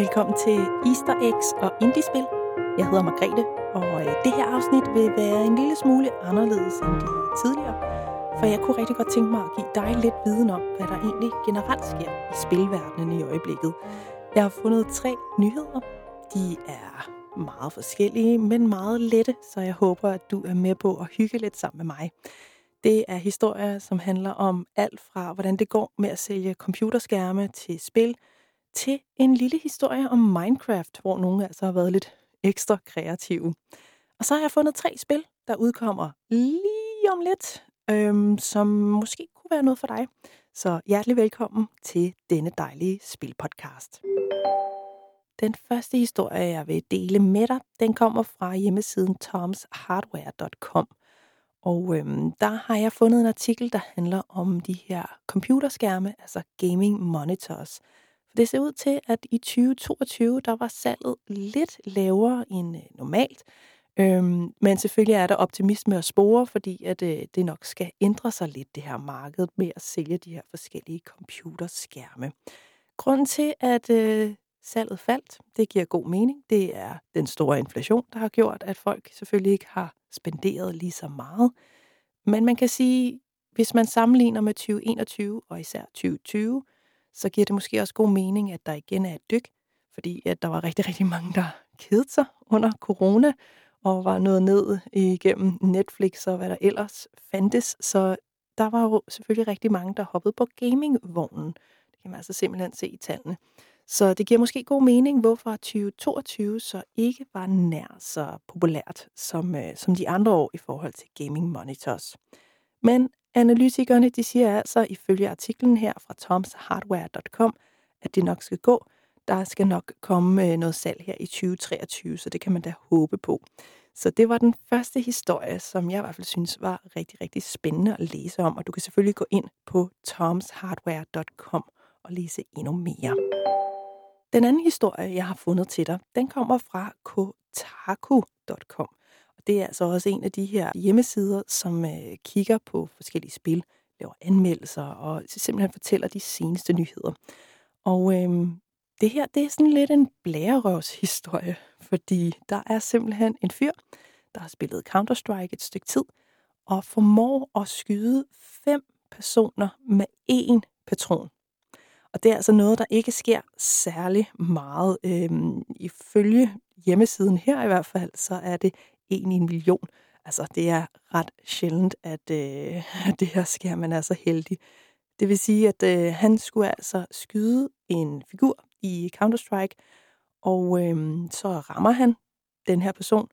Velkommen til Easter Eggs og Indiespil. Jeg hedder Margrethe, og øh, det her afsnit vil være en lille smule anderledes end de tidligere, for jeg kunne rigtig godt tænke mig at give dig lidt viden om, hvad der egentlig generelt sker i spilverdenen i øjeblikket. Jeg har fundet tre nyheder. De er meget forskellige, men meget lette, så jeg håber, at du er med på at hygge lidt sammen med mig. Det er historier, som handler om alt fra, hvordan det går med at sælge computerskærme til spil, til en lille historie om Minecraft, hvor nogle altså har været lidt ekstra kreative. Og så har jeg fundet tre spil, der udkommer lige om lidt, øhm, som måske kunne være noget for dig. Så hjertelig velkommen til denne dejlige spilpodcast. Den første historie, jeg vil dele med dig, den kommer fra hjemmesiden tomshardware.com. Og øhm, der har jeg fundet en artikel, der handler om de her computerskærme, altså gaming monitors. For det ser ud til, at i 2022, der var salget lidt lavere end øh, normalt. Øhm, men selvfølgelig er der optimisme og spore, fordi at øh, det nok skal ændre sig lidt, det her marked med at sælge de her forskellige computerskærme. Grunden til, at øh, salget faldt, det giver god mening. Det er den store inflation, der har gjort, at folk selvfølgelig ikke har spenderet lige så meget. Men man kan sige, hvis man sammenligner med 2021 og især 2020, så giver det måske også god mening, at der igen er et dyk, fordi at der var rigtig, rigtig mange, der kedede sig under corona, og var nået ned igennem Netflix og hvad der ellers fandtes. Så der var jo selvfølgelig rigtig mange, der hoppede på gamingvognen. Det kan man altså simpelthen se i tallene. Så det giver måske god mening, hvorfor 2022 så ikke var nær så populært som, øh, som de andre år i forhold til gaming monitors. Men analytikerne de siger altså ifølge artiklen her fra tomshardware.com, at det nok skal gå. Der skal nok komme øh, noget salg her i 2023, så det kan man da håbe på. Så det var den første historie, som jeg i hvert fald synes var rigtig, rigtig spændende at læse om. Og du kan selvfølgelig gå ind på tomshardware.com og læse endnu mere. Den anden historie, jeg har fundet til dig, den kommer fra kotaku.com. Det er altså også en af de her hjemmesider, som øh, kigger på forskellige spil, laver anmeldelser og simpelthen fortæller de seneste nyheder. Og øh, det her, det er sådan lidt en blærerøvshistorie, fordi der er simpelthen en fyr, der har spillet Counter-Strike et stykke tid, og formår at skyde fem personer med én patron. Og det er altså noget, der ikke sker særlig meget. Øhm, ifølge hjemmesiden her i hvert fald, så er det en i en million. Altså, det er ret sjældent, at øh, det her sker, man er så heldig. Det vil sige, at øh, han skulle altså skyde en figur i Counter-Strike, og øh, så rammer han den her person,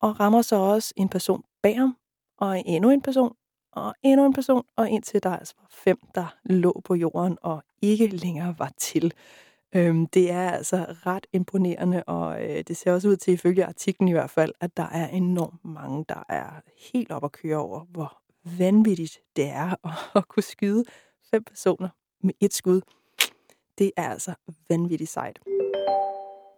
og rammer så også en person bag ham, og endnu en person, og endnu en person, og indtil der altså var fem, der lå på jorden og ikke længere var til. Øhm, det er altså ret imponerende, og øh, det ser også ud til, ifølge artiklen i hvert fald, at der er enormt mange, der er helt op at køre over, hvor vanvittigt det er at, at kunne skyde fem personer med et skud. Det er altså vanvittigt sejt.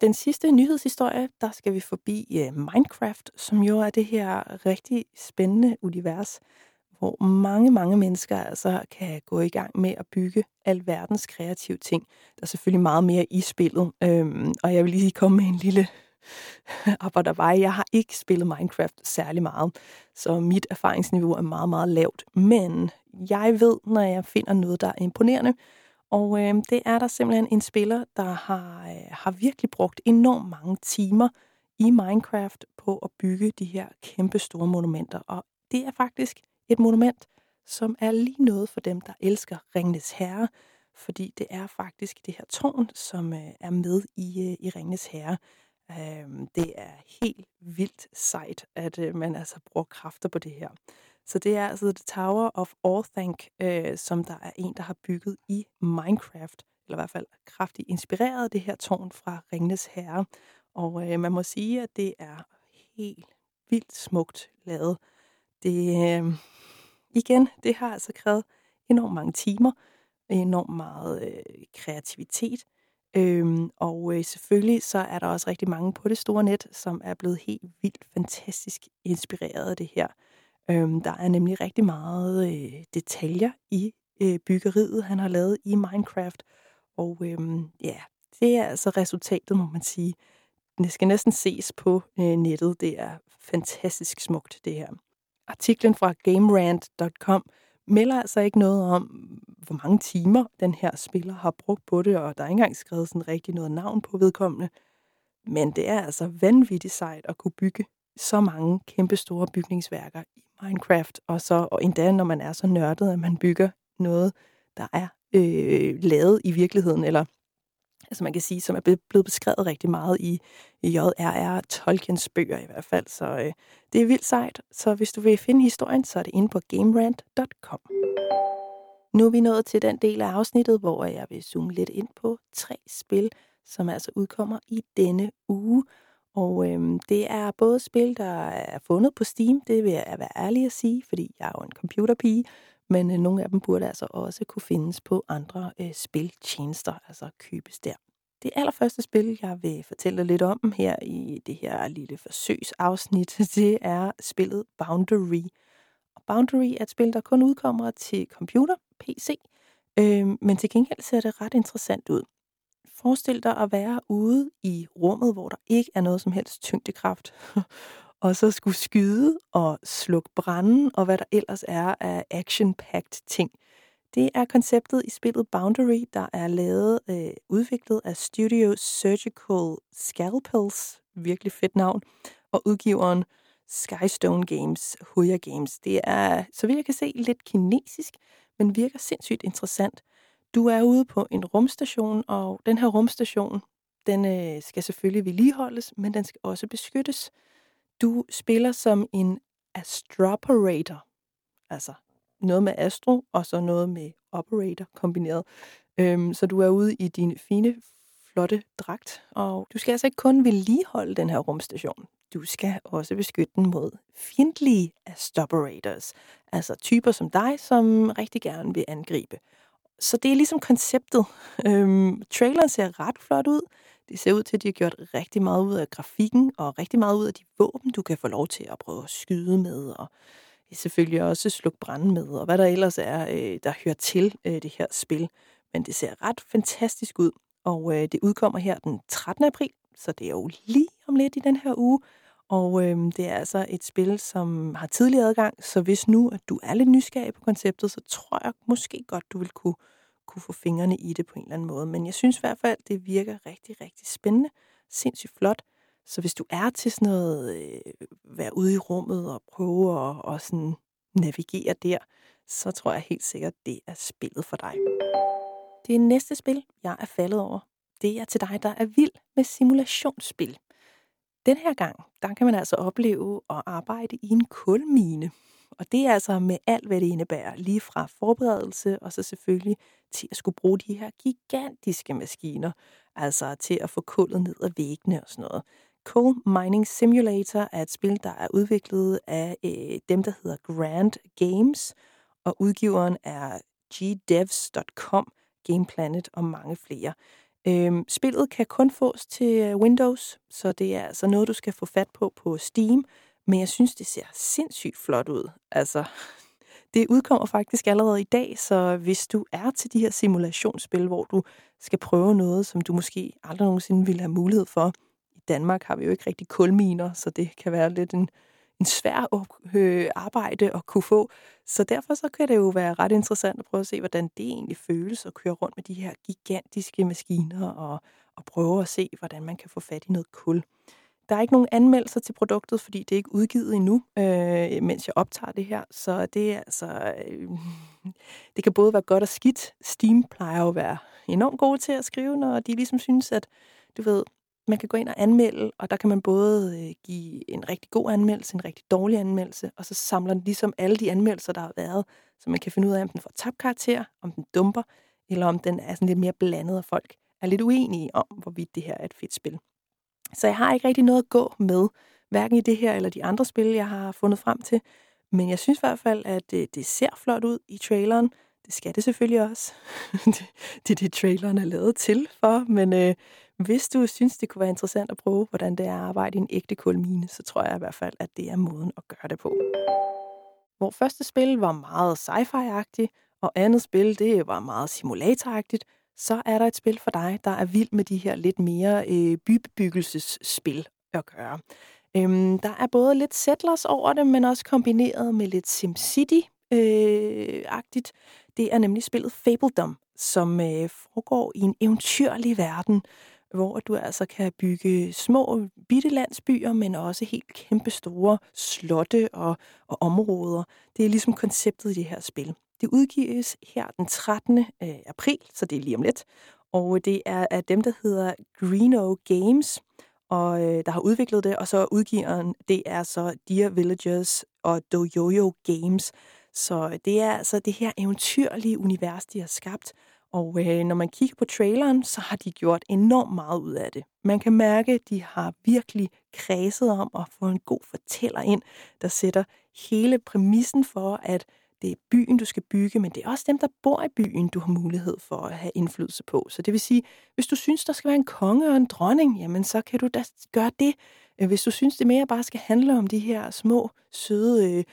Den sidste nyhedshistorie, der skal vi forbi øh, Minecraft, som jo er det her rigtig spændende univers, hvor mange, mange mennesker altså kan gå i gang med at bygge alverdens kreative ting. Der er selvfølgelig meget mere i spillet, øhm, og jeg vil lige komme med en lille vej. Jeg har ikke spillet Minecraft særlig meget, så mit erfaringsniveau er meget, meget lavt. Men jeg ved, når jeg finder noget, der er imponerende, og øh, det er der simpelthen en spiller, der har, øh, har virkelig brugt enormt mange timer i Minecraft på at bygge de her kæmpe store monumenter. Og det er faktisk et monument, som er lige noget for dem, der elsker Ringnes Herre, fordi det er faktisk det her tårn, som øh, er med i, øh, i Ringnes Herre. Øh, det er helt vildt sejt, at øh, man altså bruger kræfter på det her. Så det er altså The Tower of Orthanc, øh, som der er en, der har bygget i Minecraft, eller i hvert fald kraftigt inspireret af det her tårn fra Ringnes Herre. Og øh, man må sige, at det er helt vildt smukt lavet. Det, øh, igen, det har altså krævet enormt mange timer, enormt meget øh, kreativitet. Øhm, og øh, selvfølgelig så er der også rigtig mange på det store net, som er blevet helt vildt fantastisk inspireret af det her. Øhm, der er nemlig rigtig meget øh, detaljer i øh, byggeriet, han har lavet i Minecraft. Og øhm, ja, det er altså resultatet, må man sige. Det skal næsten ses på øh, nettet. Det er fantastisk smukt, det her. Artiklen fra GameRant.com melder altså ikke noget om, hvor mange timer den her spiller har brugt på det, og der er ikke engang skrevet sådan rigtig noget navn på vedkommende. Men det er altså vanvittigt sejt at kunne bygge så mange kæmpe store bygningsværker i Minecraft, og så og endda når man er så nørdet, at man bygger noget, der er øh, lavet i virkeligheden, eller altså man kan sige, som er blevet beskrevet rigtig meget i, i J.R.R. Tolkiens bøger i hvert fald. Så øh, det er vildt sejt. Så hvis du vil finde historien, så er det inde på gamerant.com. Nu er vi nået til den del af afsnittet, hvor jeg vil zoome lidt ind på tre spil, som altså udkommer i denne uge. Og øhm, det er både spil, der er fundet på Steam, det vil jeg være ærlig at sige, fordi jeg er jo en computerpige, men øh, nogle af dem burde altså også kunne findes på andre øh, spiltjenester, altså købes der. Det allerførste spil, jeg vil fortælle lidt om her i det her lille forsøgsafsnit, det er spillet Boundary. Og Boundary er et spil, der kun udkommer til computer, PC, øh, men til gengæld ser det ret interessant ud. Forestil dig at være ude i rummet, hvor der ikke er noget som helst tyngdekraft, og så skulle skyde og slukke branden, og hvad der ellers er af action-packed ting. Det er konceptet i spillet Boundary, der er lavet, øh, udviklet af Studio Surgical Scalpels, virkelig fedt navn, og udgiveren Skystone Games, Huya Games. Det er, så vidt jeg kan se, lidt kinesisk, men virker sindssygt interessant. Du er ude på en rumstation, og den her rumstation, den øh, skal selvfølgelig vedligeholdes, men den skal også beskyttes. Du spiller som en astroperator, altså noget med astro, og så noget med operator kombineret. Øhm, så du er ude i din fine, flotte dragt, og du skal altså ikke kun vedligeholde den her rumstation. Du skal også beskytte den mod fjendtlige astroperators, altså typer som dig, som rigtig gerne vil angribe. Så det er ligesom konceptet. Øhm, traileren ser ret flot ud. Det ser ud til, at de har gjort rigtig meget ud af grafikken, og rigtig meget ud af de våben, du kan få lov til at prøve at skyde med, og selvfølgelig også slukke branden med, og hvad der ellers er, øh, der hører til øh, det her spil. Men det ser ret fantastisk ud, og øh, det udkommer her den 13. april, så det er jo lige om lidt i den her uge. Og øh, det er altså et spil, som har tidlig adgang, så hvis nu at du er lidt nysgerrig på konceptet, så tror jeg måske godt, du vil kunne, kunne få fingrene i det på en eller anden måde. Men jeg synes i hvert fald, det virker rigtig, rigtig spændende, sindssygt flot. Så hvis du er til sådan noget, øh, være ude i rummet og prøve at og sådan navigere der, så tror jeg helt sikkert, det er spillet for dig. Det næste spil, jeg er faldet over, det er til dig, der er vild med simulationsspil. Den her gang, der kan man altså opleve at arbejde i en kulmine. Og det er altså med alt, hvad det indebærer, lige fra forberedelse og så selvfølgelig til at skulle bruge de her gigantiske maskiner, altså til at få kullet ned ad væggene og sådan noget. Coal Mining Simulator er et spil, der er udviklet af øh, dem, der hedder Grand Games, og udgiveren er gdevs.com, Gameplanet og mange flere. Øhm, spillet kan kun fås til øh, Windows, så det er altså noget, du skal få fat på på Steam, men jeg synes, det ser sindssygt flot ud. Altså, det udkommer faktisk allerede i dag, så hvis du er til de her simulationsspil, hvor du skal prøve noget, som du måske aldrig nogensinde ville have mulighed for. I Danmark har vi jo ikke rigtig kulminer, så det kan være lidt en, en svær øh, arbejde at kunne få. Så derfor så kan det jo være ret interessant at prøve at se, hvordan det egentlig føles at køre rundt med de her gigantiske maskiner og, og prøve at se, hvordan man kan få fat i noget kul. Der er ikke nogen anmeldelser til produktet, fordi det er ikke udgivet endnu, øh, mens jeg optager det her. Så det er altså... Øh, det kan både være godt og skidt. Steam plejer jo at være enormt gode til at skrive, når de ligesom synes, at du ved, man kan gå ind og anmelde, og der kan man både øh, give en rigtig god anmeldelse, en rigtig dårlig anmeldelse, og så samler den ligesom alle de anmeldelser, der har været, så man kan finde ud af, om den får tabt karakter, om den dumper, eller om den er sådan lidt mere blandet, og folk er lidt uenige om, hvorvidt det her er et fedt spil. Så jeg har ikke rigtig noget at gå med, hverken i det her eller de andre spil, jeg har fundet frem til. Men jeg synes i hvert fald, at det, det ser flot ud i traileren. Det skal det selvfølgelig også. det, det er det, traileren er lavet til for. Men øh, hvis du synes, det kunne være interessant at prøve, hvordan det er at arbejde i en ægte kulmine, så tror jeg i hvert fald, at det er måden at gøre det på. Hvor første spil var meget sci-fi-agtigt, og andet spil, det var meget simulatoragtigt, så er der et spil for dig, der er vild med de her lidt mere øh, bybebyggelsesspil at gøre. Øhm, der er både lidt Settlers over det, men også kombineret med lidt SimCity-agtigt. Øh, det er nemlig spillet Fabledom, som øh, foregår i en eventyrlig verden, hvor du altså kan bygge små bitte landsbyer, men også helt kæmpe store slotte og, og områder. Det er ligesom konceptet i det her spil. Det udgives her den 13. Øh, april, så det er lige om lidt. Og øh, det er af dem, der hedder Greeno Games, og øh, der har udviklet det, og så udgiveren, det er så Dear Villagers og Dojojo Games. Så øh, det er altså det her eventyrlige univers, de har skabt, og øh, når man kigger på traileren, så har de gjort enormt meget ud af det. Man kan mærke, at de har virkelig kredset om at få en god fortæller ind, der sætter hele præmissen for, at det er byen, du skal bygge, men det er også dem, der bor i byen, du har mulighed for at have indflydelse på. Så det vil sige, hvis du synes, der skal være en konge og en dronning, jamen så kan du da gøre det. Hvis du synes, det mere bare skal handle om de her små, søde øh,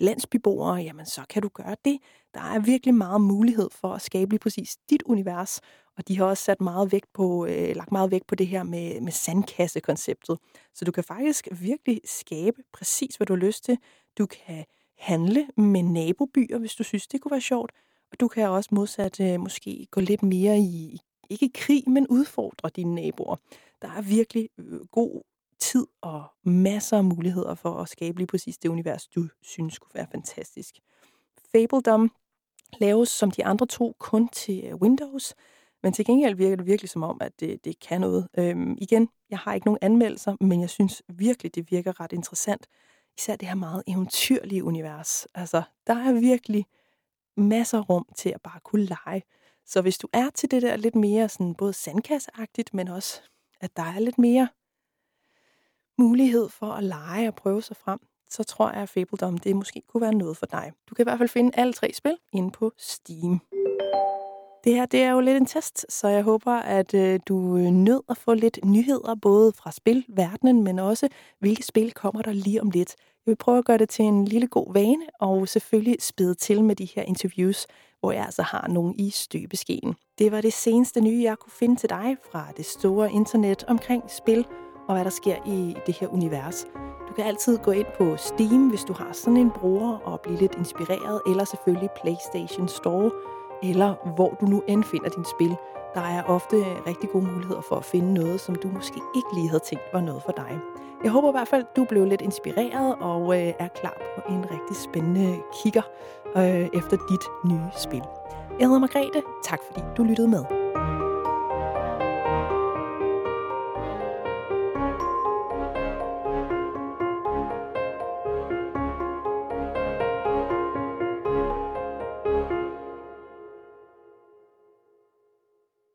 landsbyboere, jamen så kan du gøre det. Der er virkelig meget mulighed for at skabe lige præcis dit univers, og de har også sat meget vægt på, øh, lagt meget vægt på det her med, med sandkassekonceptet. Så du kan faktisk virkelig skabe præcis, hvad du har lyst til. Du kan handle med nabobyer, hvis du synes, det kunne være sjovt. Og du kan også modsat øh, måske gå lidt mere i, ikke krig, men udfordre dine naboer. Der er virkelig øh, god tid og masser af muligheder for at skabe lige præcis det univers, du synes kunne være fantastisk. Fabledom laves som de andre to kun til øh, Windows, men til gengæld virker det virkelig som om, at det, det kan noget. Øhm, igen, jeg har ikke nogen anmeldelser, men jeg synes virkelig, det virker ret interessant. Især det her meget eventyrlige univers. Altså, der er virkelig masser af rum til at bare kunne lege. Så hvis du er til det der lidt mere sådan både sandkasseagtigt, men også at der er lidt mere mulighed for at lege og prøve sig frem, så tror jeg, at Fabledom det måske kunne være noget for dig. Du kan i hvert fald finde alle tre spil inde på Steam. Det her det er jo lidt en test, så jeg håber, at øh, du øh, nød at få lidt nyheder, både fra spilverdenen, men også hvilke spil kommer der lige om lidt. Jeg vil prøve at gøre det til en lille god vane, og selvfølgelig spæde til med de her interviews, hvor jeg altså har nogen i støbeskeen. Det var det seneste nye, jeg kunne finde til dig fra det store internet omkring spil og hvad der sker i det her univers. Du kan altid gå ind på Steam, hvis du har sådan en bruger, og blive lidt inspireret, eller selvfølgelig PlayStation Store, eller hvor du nu end finder din spil. Der er ofte rigtig gode muligheder for at finde noget, som du måske ikke lige havde tænkt var noget for dig. Jeg håber i hvert fald, du blev lidt inspireret og øh, er klar på en rigtig spændende kigger øh, efter dit nye spil. Jeg hedder Margrethe. Tak fordi du lyttede med.